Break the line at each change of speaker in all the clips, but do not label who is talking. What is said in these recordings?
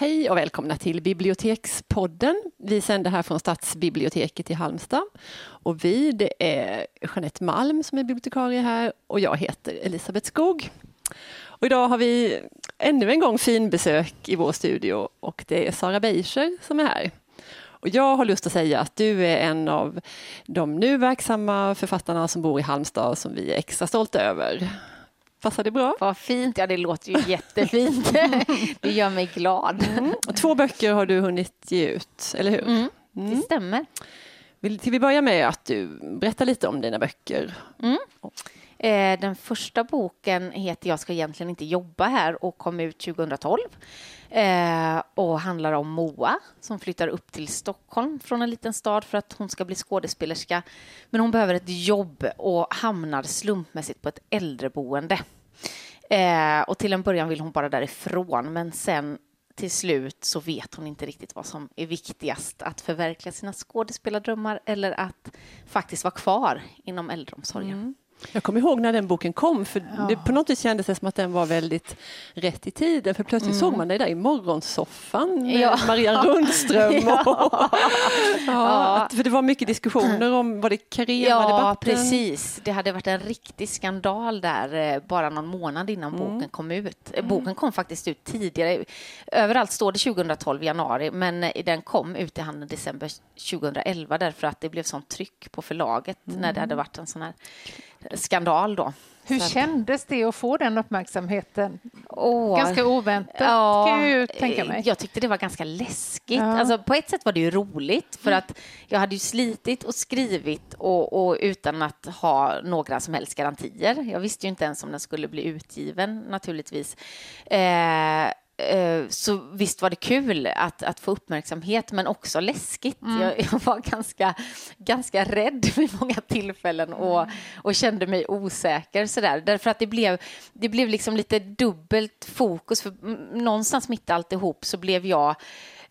Hej och välkomna till Bibliotekspodden. Vi sänder här från Stadsbiblioteket i Halmstad. Och vi, det är Jeanette Malm som är bibliotekarie här och jag heter Elisabeth Skog. Och idag har vi ännu en gång finbesök i vår studio och det är Sara Beischer som är här. Och jag har lust att säga att du är en av de nu verksamma författarna som bor i Halmstad som vi är extra stolta över. Passar det bra?
Vad fint. Ja, det låter ju jättefint. det gör mig glad. Mm.
Två böcker har du hunnit ge ut, eller hur?
Mm, det mm. stämmer.
Vill till vi börja med att du berättar lite om dina böcker?
Mm. Eh, den första boken heter Jag ska egentligen inte jobba här och kom ut 2012 eh, och handlar om Moa som flyttar upp till Stockholm från en liten stad för att hon ska bli skådespelerska. Men hon behöver ett jobb och hamnar slumpmässigt på ett äldreboende. Eh, och till en början vill hon bara därifrån men sen till slut så vet hon inte riktigt vad som är viktigast, att förverkliga sina skådespelardrömmar eller att faktiskt vara kvar inom äldreomsorgen. Mm.
Jag kommer ihåg när den boken kom, för ja. det på något vis kändes det som att den var väldigt rätt i tiden, för plötsligt mm. såg man dig där i morgonsoffan med ja. Marianne Rundström. ja. ja. För det var mycket diskussioner om, var det Carema-debatten?
Ja, precis. Det hade varit en riktig skandal där eh, bara någon månad innan mm. boken kom ut. Mm. Boken kom faktiskt ut tidigare. Överallt står det 2012 januari, men eh, den kom ut i handeln december 2011 därför att det blev sånt tryck på förlaget när det hade mm. varit en sån här skandal då.
Hur så kändes det att få den uppmärksamheten? Oh, ganska oväntat ja, kan jag ju tänka mig.
Jag tyckte det var ganska läskigt. Ja. Alltså, på ett sätt var det ju roligt för att jag hade ju slitit och skrivit och, och, utan att ha några som helst garantier. Jag visste ju inte ens om den skulle bli utgiven naturligtvis. Eh, så visst var det kul att, att få uppmärksamhet, men också läskigt. Mm. Jag, jag, var ganska, ganska rädd vid många tillfällen och, mm. och kände mig osäker. Sådär. Därför att det blev, det blev liksom lite dubbelt fokus. För någonstans mitt alltihop så blev jag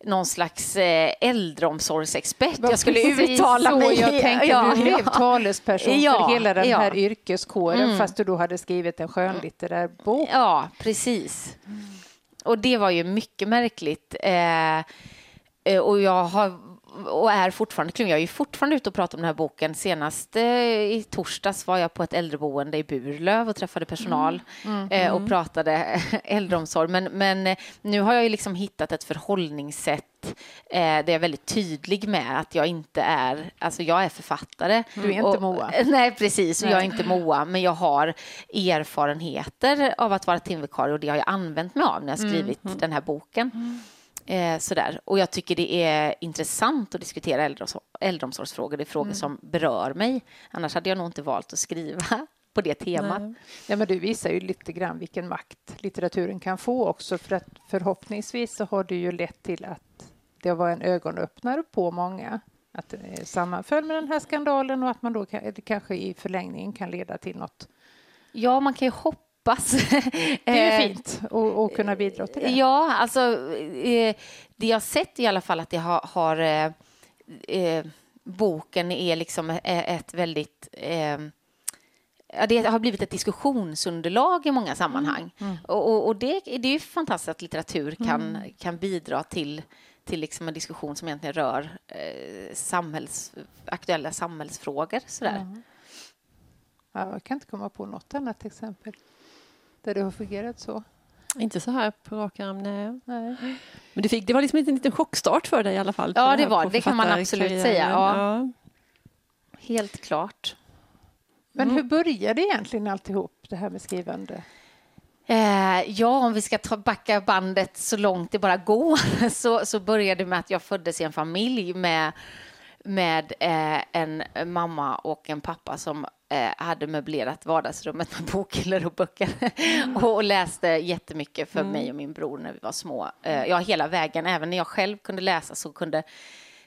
någon slags eh, äldreomsorgsexpert.
Jag skulle uttala mig. Jag tänkte, ja, du blev ja. talesperson ja, för hela den ja. här yrkeskåren mm. fast du då hade skrivit en skönlitterär bok.
Ja, precis. Mm och det var ju mycket märkligt. Eh, eh och jag har och är fortfarande Jag är ju fortfarande ute och pratar om den här boken. Senast eh, i torsdags var jag på ett äldreboende i Burlöv och träffade personal mm. Mm. Eh, och mm. pratade äldreomsorg. Men, men eh, nu har jag ju liksom hittat ett förhållningssätt eh, där jag är väldigt tydlig med att jag inte är, alltså jag är författare.
Du är inte
och,
Moa.
Nej, precis. Nej. Jag är inte Moa, men jag har erfarenheter av att vara timvikarie och det har jag använt mig av när jag mm, skrivit mm. den här boken. Eh, sådär. Och jag tycker det är intressant att diskutera äldreomsorg, äldreomsorgsfrågor. Det är frågor mm. som berör mig. Annars hade jag nog inte valt att skriva på det temat. Nej.
Ja, men du visar ju lite grann vilken makt litteraturen kan få också för att förhoppningsvis så har det ju lett till att det var en ögonöppnare på många att det sammanföll med den här skandalen och att man då kanske i förlängningen kan leda till något.
Ja, man kan ju hoppas hoppas.
Det är ju eh, fint att kunna bidra till det.
Ja, alltså eh, det jag sett i alla fall att det har, har eh, boken är liksom ett väldigt Ja, det har blivit ett diskussionsunderlag i många sammanhang. Mm. Mm. Och, och, det, det är ju fantastiskt att litteratur kan, mm. kan bidra till, till liksom en diskussion som egentligen rör eh, samhälls, aktuella samhällsfrågor. Sådär.
Ja, jag kan inte komma på något annat exempel där det har fungerat så?
Inte så här på rak arm, nej. nej. Men det, fick, det var liksom en liten chockstart för dig i alla fall?
Ja, det, var det kan man absolut säga. Ja. ja. Helt klart.
Men mm. hur började egentligen alltihop, det här med skrivande?
Eh, ja, om vi ska ta, backa bandet så långt det bara går så, så började det med att jag föddes i en familj med med eh, en mamma och en pappa som eh, hade möblerat vardagsrummet med bokhyllor och böcker mm. och läste jättemycket för mm. mig och min bror när vi var små. Eh, ja, hela vägen, även när jag själv kunde läsa så kunde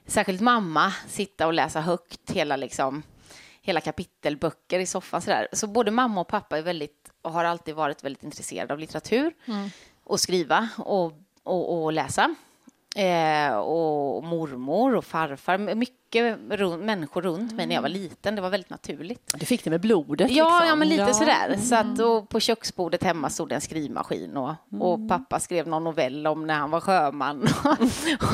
särskilt mamma sitta och läsa högt hela, liksom, hela kapitelböcker i soffan. Sådär. Så både mamma och pappa är väldigt, och har alltid varit väldigt intresserade av litteratur mm. och skriva och, och, och läsa. Eh, och mormor och farfar. Mycket runt, människor runt mig när jag var liten. Det var väldigt naturligt.
Du fick det med blodet?
Ja,
liksom.
ja men lite
ja.
sådär. Mm. Så att, och på köksbordet hemma stod det en skrivmaskin och,
Mm.
och pappa skrev någon novell om när han var sjöman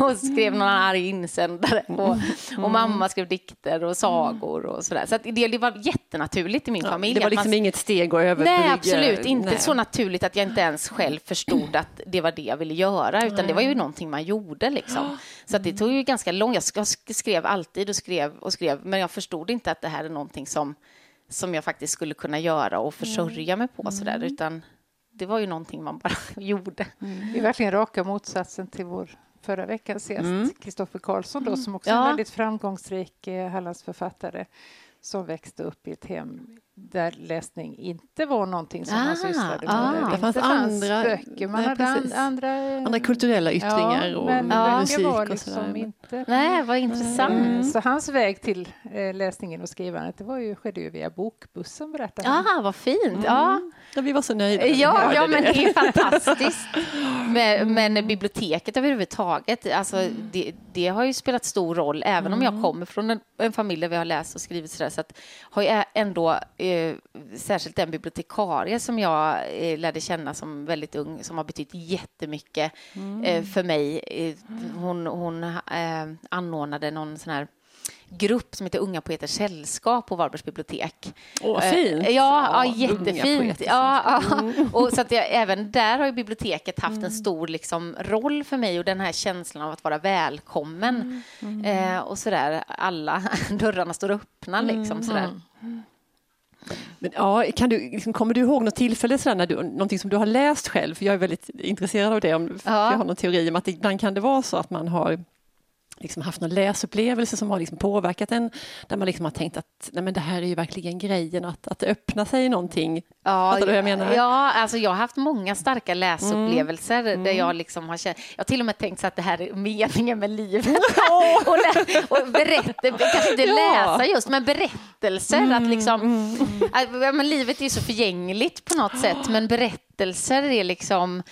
och skrev någon arg insändare och,
Mm.
och mamma skrev dikter och sagor och sådär. Så att det, det var jättenaturligt i min
Ja,
familj.
det var
att man-
liksom inget steg att överbrygga?
Nej, absolut inte.
Nej.
Så naturligt att jag inte ens själv förstod att det var det jag ville göra, utan det var ju någonting man gjorde. Liksom. Så det tog ju ganska långt. Jag sk- skrev alltid och skrev och skrev, men jag förstod inte att det här är någonting som, som jag faktiskt skulle kunna göra och försörja mig på, sådär, utan det var ju någonting man bara gjorde.
Det är verkligen raka motsatsen till vår förra veckans gäst, Kristoffer Karlsson, då, som också är
Ja.
en väldigt framgångsrik eh, Hallandsförfattare som växte upp i ett hem där läsning inte var någonting som
Ah,
man sysslade med.
ah.
Det
inte
fanns andra-
böcker, man
nej,
hade an, andra...
Andra kulturella yttringar
ja,
och
men
Ja.
musik
var
och
liksom
sådär.
inte...
Nej, vad intressant.
Eh, Så hans väg till eh, läsningen och skrivandet det var ju, skedde ju via bokbussen, berättade han.
Ja, vad fint. Ja.
Ja, vi var så nöjda.
Ja, ja men
det.
det är fantastiskt. Men, men biblioteket överhuvudtaget, alltså, det, det har ju spelat stor roll. Även om jag kommer från en, en familj där vi har läst och skrivit sådär, så att har jag ändå, eh, särskilt den bibliotekarie som jag eh, lärde känna som väldigt ung, som har betytt jättemycket eh, för mig. Eh, hon hon eh, anordnade någon sån här grupp som heter Unga Poeters Sällskap på Varbergs bibliotek.
Åh,
Eh,
fint.
Ja, ja,
Unga
jättefint. Ja, ja. Och så att jag, även där har ju biblioteket haft en stor liksom, roll för mig och den här känslan av att vara välkommen. Eh, och sådär, alla dörrarna står öppna liksom sådär.
Men, ja, kan du, liksom, kommer du ihåg något tillfälle sådär, när du, någonting som du har läst själv? För jag är väldigt intresserad av det. Om,
Ja.
Jag har någon teori om att ibland kan det vara så att man har liksom haft någon läsupplevelse som har liksom påverkat en, där man liksom har tänkt att nej men det här är ju verkligen grejen, att, att det öppnar sig någonting.
Ja,
Fattar du jag menar?
Ja, alltså jag har haft många starka läsupplevelser där jag liksom har känt, jag har till och med tänkt så att det här är meningen med livet. och, lä- och berätta, kanske inte
Ja.
läsa just, men berättelser. Att liksom, att, ja, men livet är ju så förgängligt på något sätt, men berättelser är liksom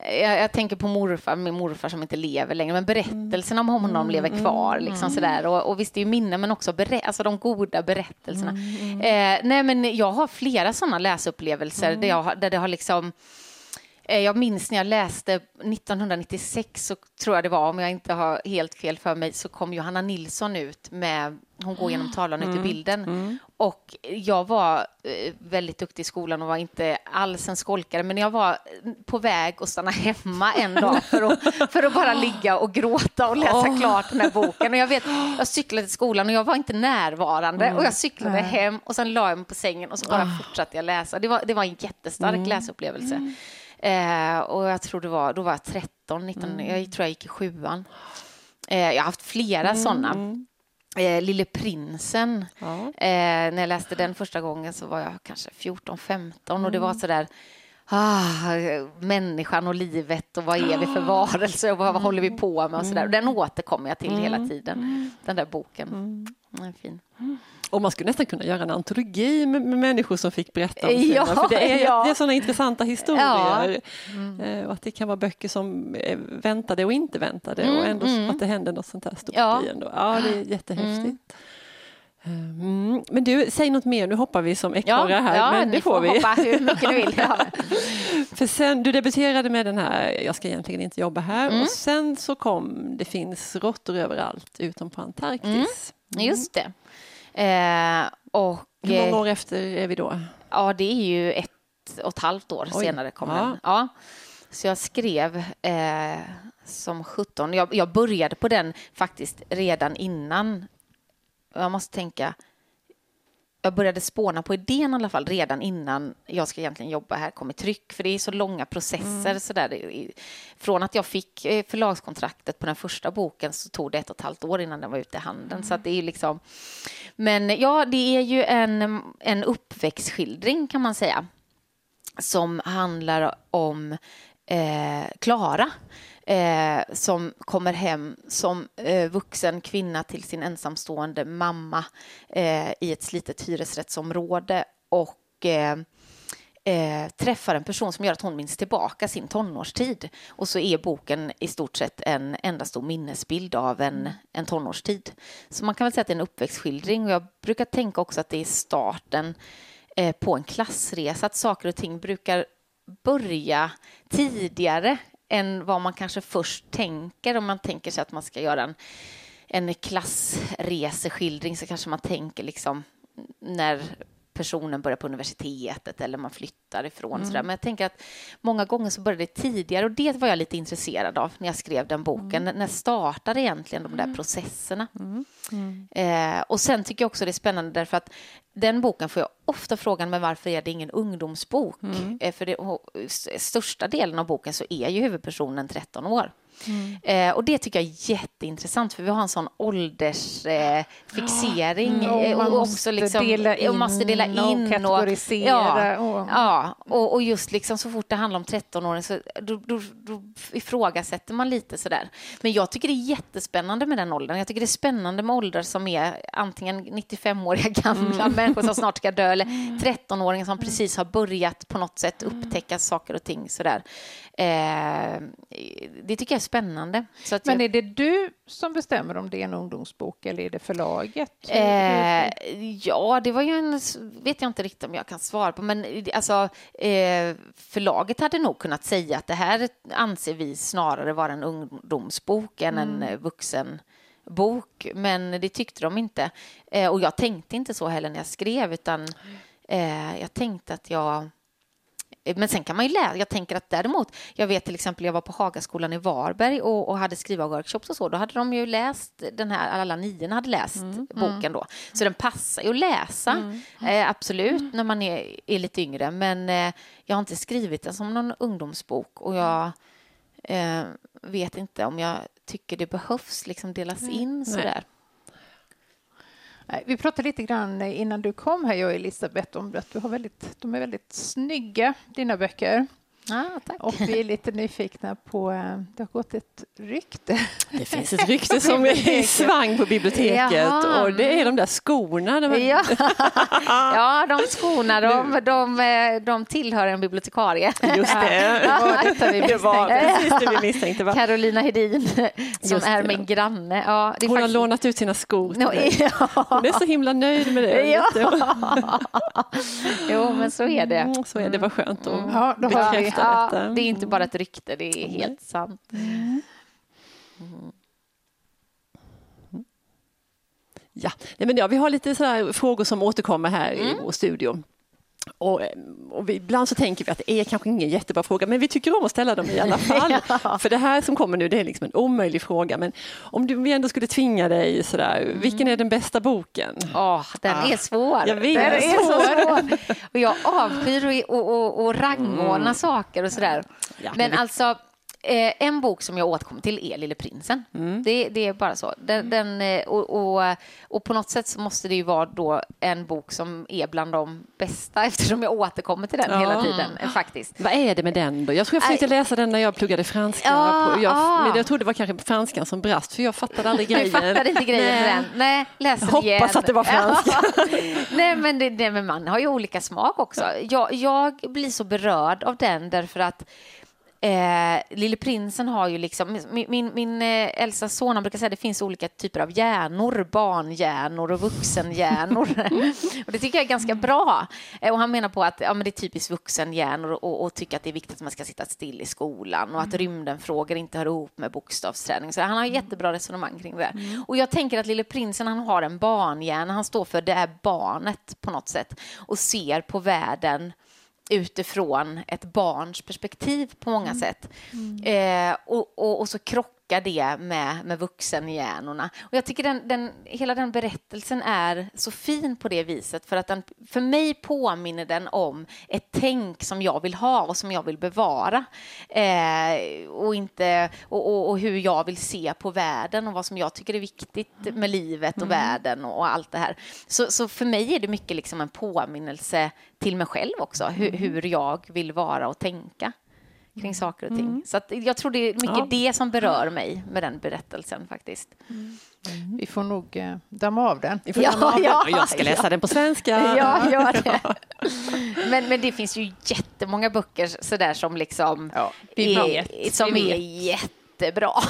jag, jag tänker på morfar, min morfar som inte lever längre, men berättelserna om honom lever kvar. Liksom sådär. Och, och visst, det är ju minnen, men också berä- alltså de goda berättelserna. Eh, nej, men jag har flera sådana läsupplevelser där, jag, där det har liksom Jag minns när jag läste 1996, så tror jag det var, om jag inte har helt fel för mig, så kom Johanna Nilsson ut med Hon går genom tavlan ut i bilden. Och jag var eh, väldigt duktig i skolan och var inte alls en skolkare, men jag var på väg att stanna hemma en dag för att, för att bara ligga och gråta och läsa klart den här boken. Och jag vet, jag cyklade till skolan och jag var inte närvarande och jag cyklade hem och sen la jag mig på sängen och så bara fortsatte jag läsa. Det var, det var en jättestark läsupplevelse. Eh, och jag tror det var, då var jag 13, 19, jag tror jag gick i sjuan. Eh, jag har haft flera sådana. Eh, Lille prinsen.
Ja.
Eh, när jag läste den första gången så var jag kanske 14-15 och det var sådär Ah, människan och livet och vad är vi för varelser och vad, vad håller vi på med och sådär. Och Den återkommer jag till hela tiden, den där boken. Den är fin.
Och man skulle nästan kunna göra en antologi med, med människor som fick berätta om sina,
Ja,
för det är,
ja.
det är sådana intressanta historier.
Ja.
Eh, Och att det kan vara böcker som är väntade och inte väntade och ändå så att det händer något sånt här stort
Ja.
i ändå. Ja, det är jättehäftigt. Mm. Men du, säg något mer. Nu hoppar vi som ekorrar här,
ja
men det
ni
får vi.
hoppa hur mycket ni vill. Ja.
För sen, du debuterade med den här Jag ska egentligen inte jobba här
Mm.
och sen så kom Det finns råttor överallt utom på Antarktis.
Just det. Eh, och
Hur många
eh,
år efter är vi då?
ja, det är ju ett och ett halvt år
Oj.
senare kom
Ja.
den. Ja. Så jag skrev eh, som 17. Jag, jag började på den faktiskt redan innan. Jag måste tänka. Jag började spåna på idén i alla fall redan innan jag ska egentligen jobba här kom i tryck. För det är så långa processer.
Mm.
Så där. Från att jag fick eh, förlagskontraktet på den första boken så tog det ett och ett halvt år innan den var ute i handeln. Så att det är liksom... Men ja, det är ju en, en uppväxtskildring kan man säga som handlar om eh, Klara eh, Eh, som kommer hem som eh, vuxen kvinna till sin ensamstående mamma eh, i ett slitet hyresrättsområde och eh, eh, träffar en person som gör att hon minns tillbaka sin tonårstid. Och så är boken i stort sett en enda stor minnesbild av en, en tonårstid. Så man kan väl säga att det är en uppväxtskildring och jag brukar tänka också att det är starten eh, på en klassresa, att saker och ting brukar börja tidigare än vad man kanske först tänker. Om man tänker sig att man ska göra en, en klassreseskildring så kanske man tänker liksom när personen börjar på universitetet eller man flyttar ifrån. Mm. Men jag tänker att många gånger så började det tidigare och det var jag lite intresserad av när jag skrev den boken. Mm. När startar egentligen de där mm. processerna? Mm. mm. Eh, och sen tycker jag också det är spännande därför att den boken får jag ofta frågan men varför är det ingen ungdomsbok? Mm. Eh, för det, största delen av boken så är ju huvudpersonen 13 år. Mm. Eh, och det tycker jag är jätteintressant för vi har en sån åldersfixering. Eh, mm. och, och också liksom, dela in, och måste dela in och
kategorisera.
Och, ja, ja och, och, just liksom så fort det handlar om 13-åring så då, då, då ifrågasätter man lite sådär. Men jag tycker det är jättespännande med den åldern. Jag tycker det är spännande med åldrar som är antingen 95-åriga gamla mm. människor som snart ska dö eller 13-åringar som precis har börjat på något sätt upptäcka saker och ting sådär. Eh, det tycker jag är spännande.
Men är det du som bestämmer om det är en ungdomsbok eller är det förlaget?
Eh, ja, det var ju en, vet jag inte riktigt om jag kan svara på, men alltså eh, förlaget hade nog kunnat säga att det här anser vi snarare vara en ungdomsbok än mm. en vuxen bok, men det tyckte de inte. Eh, och jag tänkte inte så heller när jag skrev, utan eh, jag tänkte att jag men sen kan man ju läsa. Jag tänker att däremot, jag vet till exempel, jag var på Hagaskolan i Varberg och, och hade skrivarworkshops och så. Då hade de ju läst den här, alla niorna hade läst mm, boken då. Så den passar ju att läsa, mm. eh, absolut, mm. när man är, är lite yngre. Men eh, jag har inte skrivit den som någon ungdomsbok och jag eh, vet inte om jag tycker det behövs liksom delas in sådär. Nej.
Vi pratade lite grann innan du kom här, jag och Elisabeth, om att du har väldigt, de är väldigt snygga, dina böcker.
Ah.
Och vi är lite nyfikna på, eh, det har gått ett rykte.
Det finns ett rykte som är i svang på biblioteket Jaha. och det är de där skorna. De
ja. ja, de skorna de, de, eh, de tillhör en bibliotekarie.
Just det, ja. det var precis det vi misstänkte. Va?
Carolina Hedin som är min granne. Ja,
Hon faktiskt... har lånat ut sina skor till. Ja. Hon är så himla nöjd med det. Ja.
jo, men så är det. Mm,
så är det, var skönt att mm.
ja, då bekräfta ja, detta. Det är inte bara ett rykte, det är helt mm. sant. Mm.
Ja, Nej, men ja, vi har lite sådär frågor som återkommer här mm. i vår studio. Och, och vi, ibland så tänker vi att det är kanske ingen jättebra fråga, men vi tycker om att ställa dem i alla fall. ja. För det här som kommer nu, det är liksom en omöjlig fråga. Men om du, vi ändå skulle tvinga dig sådär, mm. vilken är den bästa boken?
Oh, den ah. är svår.
Jag vet.
Den är svår. och jag avskyr att och, och, och rangordna mm. saker och sådär. Ja, men alltså, Eh, en bok som jag återkommer till är Lille prinsen. Mm. Det, det, är bara så. Den, den eh, och, och, och, på något sätt så måste det ju vara då en bok som är bland de bästa eftersom jag återkommer till den ja. hela tiden. Eh, faktiskt.
Vad är det med den då? Jag tror jag försökte läsa den när jag pluggade franska. Ja, jag, ja. Men jag trodde det var kanske franskan som brast för jag fattade aldrig grejen.
Du fattade inte grejen med den? Nej, läs
den igen. Hoppas att det var franska.
Nej, men, det, det, men man har ju olika smak också. Jag, jag blir så berörd av den därför att Eh, Lille prinsen har ju liksom, min, min, min eh, äldsta son brukar säga att det finns olika typer av hjärnor, barnhjärnor och vuxenhjärnor. och det tycker jag är ganska bra. Eh, och han menar på att ja, men det är typiskt vuxenhjärnor och, och tycker att det är viktigt att man ska sitta still i skolan och att mm. rymdenfrågor inte hör ihop med bokstavsträning. Så han har jättebra resonemang kring det. Mm. Och jag tänker att Lille prinsen han har en barnhjärna, han står för det är barnet på något sätt och ser på världen utifrån ett barns perspektiv på många mm. sätt. Mm. Eh, och, och, och, så krockar det med, med vuxenhjärnorna. Och jag tycker den, den, hela den berättelsen är så fin på det viset för att den, för mig påminner den om ett tänk som jag vill ha och som jag vill bevara. Eh, och, inte, och, och, och, hur jag vill se på världen och vad som jag tycker är viktigt med livet och mm. världen och, allt det här. Så, så för mig är det mycket liksom en påminnelse till mig själv också, hur, mm. hur jag vill vara och tänka kring saker och ting. Så att jag tror det är mycket
Ja.
det som berör mig med den berättelsen faktiskt.
Vi får nog eh, damma av den.
Vi får
Ja,
damma av den.
ja,
Och jag ska läsa
ja.
den på svenska.
Ja, gör det. Men, men det finns ju jättemånga böcker sådär som liksom
Ja,
är, som är jättebra.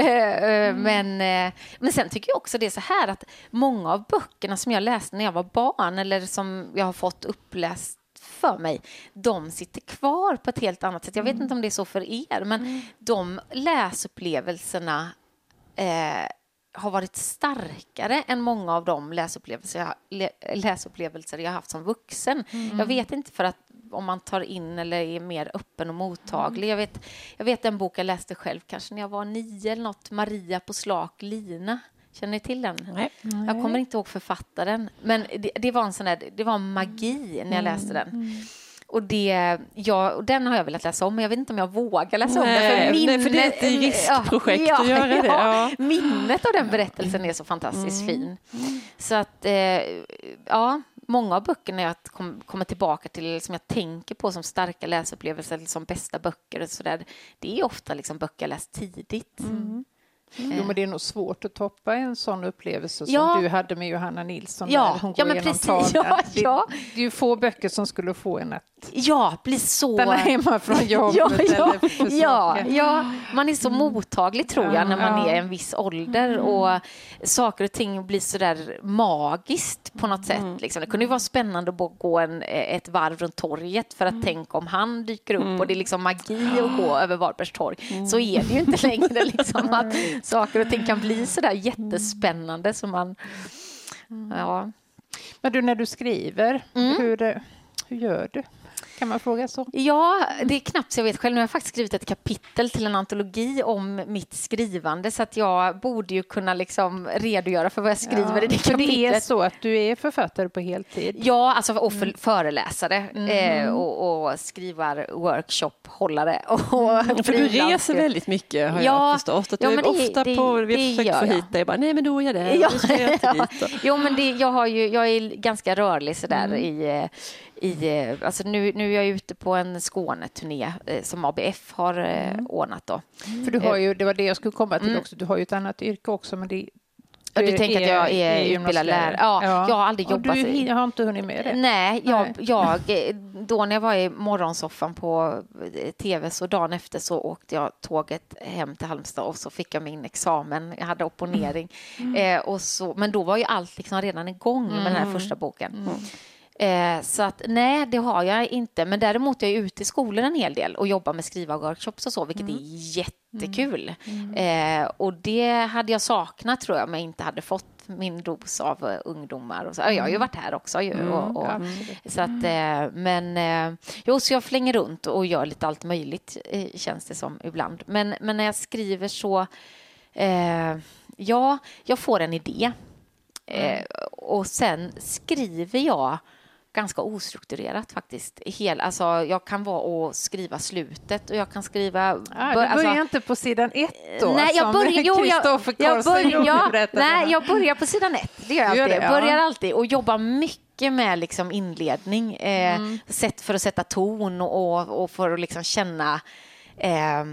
Eh, eh, men, eh, men sen tycker jag också det är så här att många av böckerna som jag läste när jag var barn eller som jag har fått uppläst för mig, de sitter kvar på ett helt annat sätt. Jag vet inte om det är så för er, men de läsupplevelserna eh, har varit starkare än många av de läsupplevelser jag, lä, läsupplevelser jag haft som vuxen. Jag vet inte för att om man tar in eller är mer öppen och mottaglig. Jag, vet, jag vet en bok jag läste själv, kanske när jag var nio eller något, Maria på slak lina. Känner ni till den?
Nej.
Jag kommer inte ihåg författaren, men det, det var en sån där, det var magi när jag läste den. Och, det, ja, och den har jag velat läsa om, men jag vet inte om jag vågar läsa om den.
Nej, för det är ett riskprojekt att göra det, ja.
Minnet av den berättelsen är så fantastiskt fin. Så att, eh, ja, många av böckerna jag kom, kommer tillbaka till, som jag tänker på som starka läsupplevelser, som bästa böcker och sådär, det är ofta liksom böcker jag läst tidigt.
Jo, men det är nog svårt att toppa en sån upplevelse som
Ja.
du hade med Johanna Nilsson.
Ja,
hon
ja, men precis.
talen.
Ja,
det,
ja.
det är ju få böcker som skulle få en att
Ja, bli så...
stanna hemma från jobbet
Ja, ja,
eller
ja, ja, man är så mottaglig tror jag när man
Ja.
är en viss ålder och saker och ting blir så där magiskt på något sätt. Liksom. Det kunde ju vara spännande att gå en, ett varv runt torget för att tänka om han dyker upp och det är liksom magi att gå över Varbergs torg. Så är det ju inte längre liksom att saker och ting kan bli så där jättespännande som man... Ja.
Men du, när du skriver,
Mm.
hur, hur gör du? Kan man fråga så?
Ja, det är knappt så jag vet själv. Nu har jag faktiskt skrivit ett kapitel till en antologi om mitt skrivande så att jag borde ju kunna liksom redogöra för vad jag skriver i det
för det är
kapitlet.
så att du är författare på heltid.
Ja, alltså och för, föreläsare eh, och, och skrivar workshop-hållare. Och
För du reser väldigt mycket har
Ja,
jag förstått. Att
ja,
du är
det-
ofta
det-
på, vi har försökt få hit dig. Bara, nej men då är jag där.
Ja, ja. Jo, men det, jag, har ju, jag är ganska rörlig sådär i, eh, i eh, alltså nu, nu är jag ute på en Skåneturné eh, som ABF har eh, ordnat då.
För du
Eh.
har ju, det var det jag skulle komma till också, du har ju ett annat yrke också, men det
Ja, du tänker att jag är utbildad lärare. Ja, jag har aldrig
Och
jobbat
Du har inte hunnit med det?
Nej, jag, jag, eh, då när jag var i morgonsoffan på eh, tv så dagen efter så åkte jag tåget hem till Halmstad och så fick jag min examen. Jag hade opponering. Eh, och så, men då var ju allt liksom redan igång med den här första boken. Eh, så att nej, det har jag inte. Men däremot är jag ute i skolor en hel del och jobbar med skrivarworkshops och så, vilket är jättekul. Eh, och det hade jag saknat tror jag, om jag inte hade fått min dos av eh, ungdomar. Och så. Jag har ju varit här också ju. Och, och,
absolut.
så att, eh, men eh, jo, så jag flänger runt och gör lite allt möjligt, eh, känns det som ibland. Men, men när jag skriver så, ja, jag får en idé. Och sen skriver jag ganska ostrukturerat faktiskt. Hel, alltså, jag kan vara och skriva slutet och jag kan skriva...
Ah, du börjar
alltså-
inte på sidan ett då?
Nej, jag börjar, jo, jag, jag,
Carlsson
börjar,
gjorde
ja,
berättade.
nej, jag börjar på sidan ett. Det gör jag
Du gör
alltid.
det, ja.
Börjar alltid och jobbar mycket med liksom inledning. Eh,
Mm.
sätt för att sätta ton och, och för att liksom känna eh,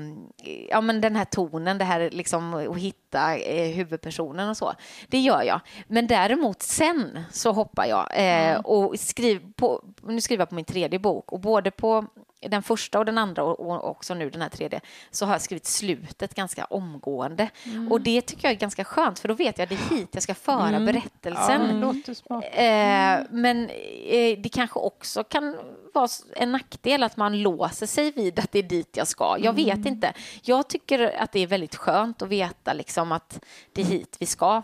ja, men den här tonen, det här liksom att hitta eh, huvudpersonen och så. Det gör jag. Men däremot sen så hoppar jag eh,
Mm.
och skriver på, nu skriver jag på min tredje bok och både på den första och den andra och, och också nu den här tredje så har jag skrivit slutet ganska omgående.
Mm.
Och det tycker jag är ganska skönt för då vet jag att det är hit jag ska föra
Ja,
berättelsen.
det låter smart.
Eh, men eh, det kanske också kan vara en nackdel att man låser sig vid att det är dit jag ska. Jag
Mm.
vet inte. Jag tycker att det är väldigt skönt att veta liksom att det är hit vi ska.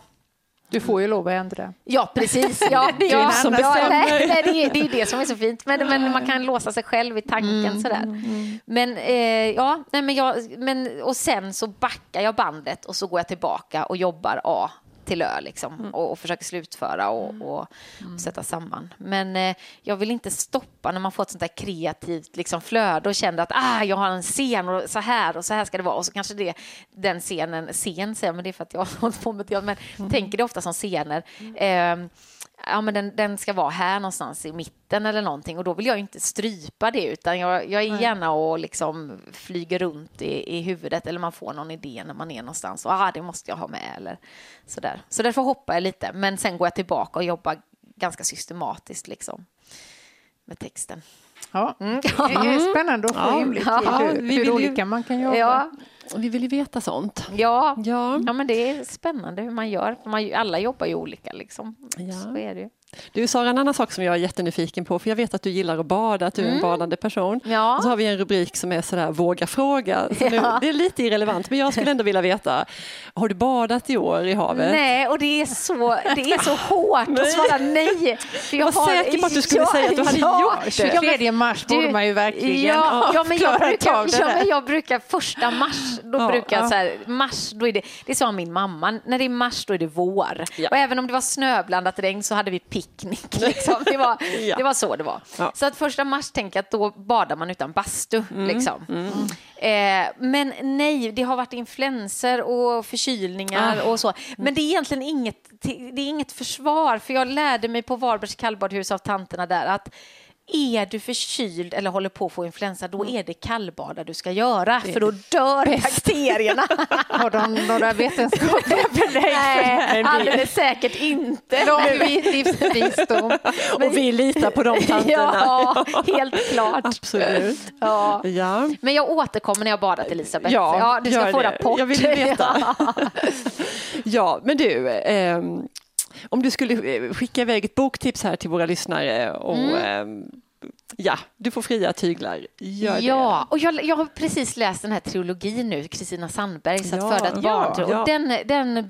Du får ju lov att ändra.
Ja, precis. Ja,
Det är
ja,
som
ja, nej, nej, det, är, det är det som är så fint. Men, men man kan låsa sig själv i tanken sådär. Men, eh, ja, nej, men, jag, men och sen så backar jag bandet och så går jag tillbaka och jobbar A till Ö liksom, och, och försöker slutföra och, och, och sätta samman. Men eh, jag vill inte stoppa när man får ett sånt där kreativt liksom, flöde och känner att ah, jag har en scen och så här och så här ska det vara. Och så kanske det den scenen, scen säger men det är för att jag har hållit på med det, men tänker det ofta som scener. Eh, ja, men den, den ska vara här någonstans i mitten eller någonting och då vill jag inte strypa det utan jag, jag är gärna och liksom flyger runt i, i huvudet eller man får någon idé när man är någonstans och ah, det måste jag ha med eller sådär. Så därför hoppar jag lite men sen går jag tillbaka och jobbar ganska systematiskt liksom med texten.
Ja, mm. det är spännande att få ja, inblick i hur, hur olika man kan jobba.
Ja. Vi vill ju veta sånt.
Ja, ja. ja men det är spännande hur man gör. Man, alla jobbar ju olika liksom. Ja. Så är det ju.
Du Sara, en annan sak som jag är jättenyfiken på, för jag vet att du gillar att bada, att du är en mm. badande person. Ja. Och så har vi en rubrik som är sådär, våga fråga. Så ja. nu, det är lite irrelevant, men jag skulle ändå vilja veta, har du badat i år i havet?
Nej, och det är så, det är så hårt nej. att svara nej.
För jag, var har, säker på att du skulle ja, säga att du hade ja, gjort det.
23 mars borde man ju verkligen
ja, ja, men jag brukar, ja, men jag brukar första mars, då ja, brukar jag så här, mars, då är det, det sa min mamma, när det är mars då är det vår. Och även om det var snöblandat regn så hade vi picknick. Liksom. Det, var, ja. det var så det var. Ja. Så att första mars tänker jag att då badar man utan bastu. Mm. Liksom. Mm. Eh, men nej, det har varit influenser och förkylningar ah. och så. Men det är egentligen inget, det är inget försvar, för jag lärde mig på Varbergs kallbadhus av tanterna där att är du förkyld eller håller på att få influensa, då mm. är det kallbada du ska göra, för då dör bäst. bakterierna.
Har de några vetenskapliga belägg
Nej, alldeles säkert inte.
Lång livsvisdom.
Och vi litar på de tanterna.
Ja, helt klart.
Absolut.
Ja. ja. Men jag återkommer när jag badat, Elisabeth. Ja, ja du ska få det. rapport.
Jag vill veta. ja, men du, eh, om du skulle eh, skicka iväg ett boktips här till våra lyssnare och mm. eh, Ja, du får fria tyglar. Gör
ja, det. och jag, jag har precis läst den här trilogin nu, Kristina Sandbergs Att föda ett barn. Ja, ja. Och den, den Eh,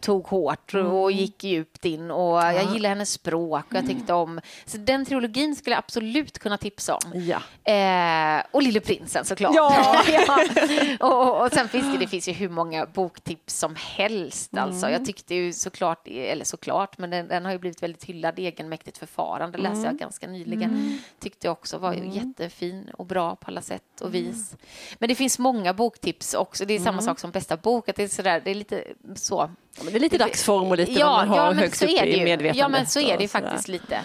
tog hårt och mm. gick djupt in och ja. jag gillar hennes språk och jag mm. tyckte om... Så den trilogin skulle jag absolut kunna tipsa om.
Ja.
Eh, och Lille prinsen såklart.
Ja.
ja. Och, och sen finns det, det finns ju hur många boktips som helst. Mm. Alltså. Jag tyckte ju såklart, eller såklart, men den, den har ju blivit väldigt hyllad, egenmäktigt förfarande läste jag mm. ganska nyligen. Mm. Tyckte jag också var mm. jättefin och bra på alla sätt och vis. Men det finns många boktips också. Det är samma sak som bästa bok, att det är sådär, det är lite så.
Ja, det är lite dagsform och lite ja, vad man har ja, högst upp i medvetandet.
Ja, men så är det ju faktiskt lite.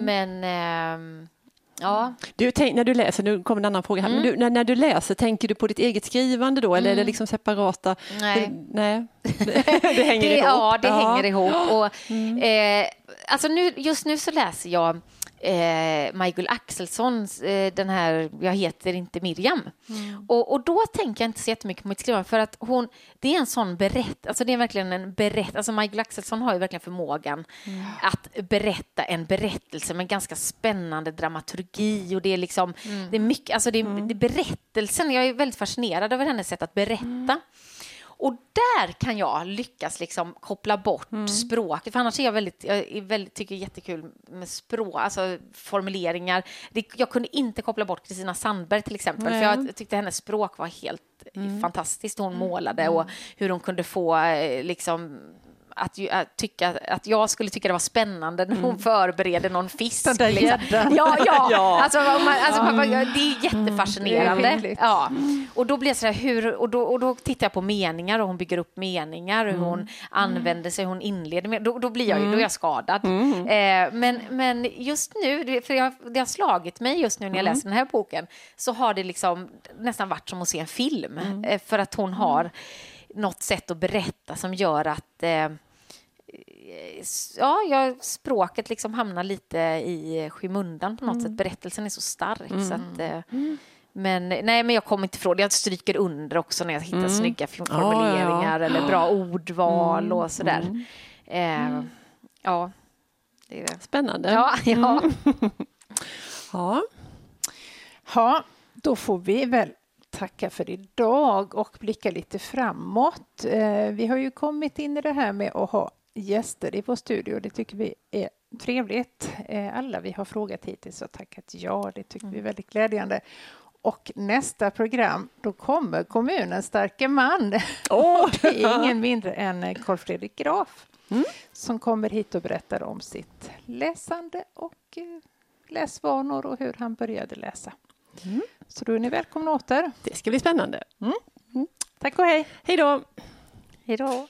Men... Eh, Ja.
Du, tänk, när du läser, nu kommer en annan fråga här, mm. men du, när, när, du läser, tänker du på ditt eget skrivande då, eller mm. är det mm. liksom separata?
Nej.
Det, nej. det hänger det, ihop.
Ja, det ja. hänger ihop. Och, mm. eh, alltså nu, just nu så läser jag eh, Michael Axelssons, eh, den här Jag heter inte Miriam. Mm. Och, och då tänker jag inte så jättemycket på mitt skrivande för att hon, det är en sån berätt, alltså det är verkligen en berätt, alltså Michael Axelsson har ju verkligen förmågan mm. att berätta en berättelse med ganska spännande dramaturgi och det är liksom, mm. det är mycket, alltså det är, mm. det är berättelsen, jag är väldigt fascinerad över hennes sätt att berätta. Mm. Och där kan jag lyckas liksom koppla bort mm. språket, för annars är jag väldigt, jag är väldigt, tycker det är jättekul med språk, alltså formuleringar. Det, jag kunde inte koppla bort Kristina Sandberg till exempel, Nej. för jag tyckte hennes språk var helt mm. fantastiskt. Hon målade och mm. hur hon kunde få eh, liksom att, att, tycka, att jag skulle tycka det var spännande när hon mm. förbereder någon fisk.
Liksom.
Ja, ja. ja. Alltså, man, alltså, mm. det är jättefascinerande. Mm. Det är ja. Och då blir så här, hur, och då, och då tittar jag på meningar och hon bygger upp meningar, hur hon mm. använder sig, hon inleder med, då, då blir jag ju, då är jag skadad. Mm. Eh, men, men just nu, för jag, det har slagit mig just nu när jag läser den här boken, så har det liksom nästan varit som att se en film, eh, för att hon har något sätt att berätta som gör att eh, ja, jag, språket liksom hamnar lite i skymundan på något mm. sätt. Berättelsen är så stark. Mm. Så att, eh, mm. men, nej, men jag kommer inte ifrån det. Jag stryker under också när jag hittar mm. snygga formuleringar oh, ja. eller bra ordval mm. och sådär. Mm. Eh, ja.
Det är... Spännande.
Ja, ja.
ja.
ja, då får vi väl tacka för idag och blicka lite framåt. Eh, vi har ju kommit in i det här med att ha gäster i vår studio. Det tycker vi är trevligt. Eh, alla vi har frågat hittills har tackat ja. Det tycker mm. vi är mm. väldigt glädjande. Och nästa program, då kommer kommunens starke man. Oh. det är ingen mindre än Carl Fredrik Graf mm. som kommer hit och berättar om sitt läsande och eh, läsvanor och hur han började läsa. Mm. Så då är ni välkomna åter.
Det ska bli spännande. Mm.
Tack och hej.
Hej då.
Hej då.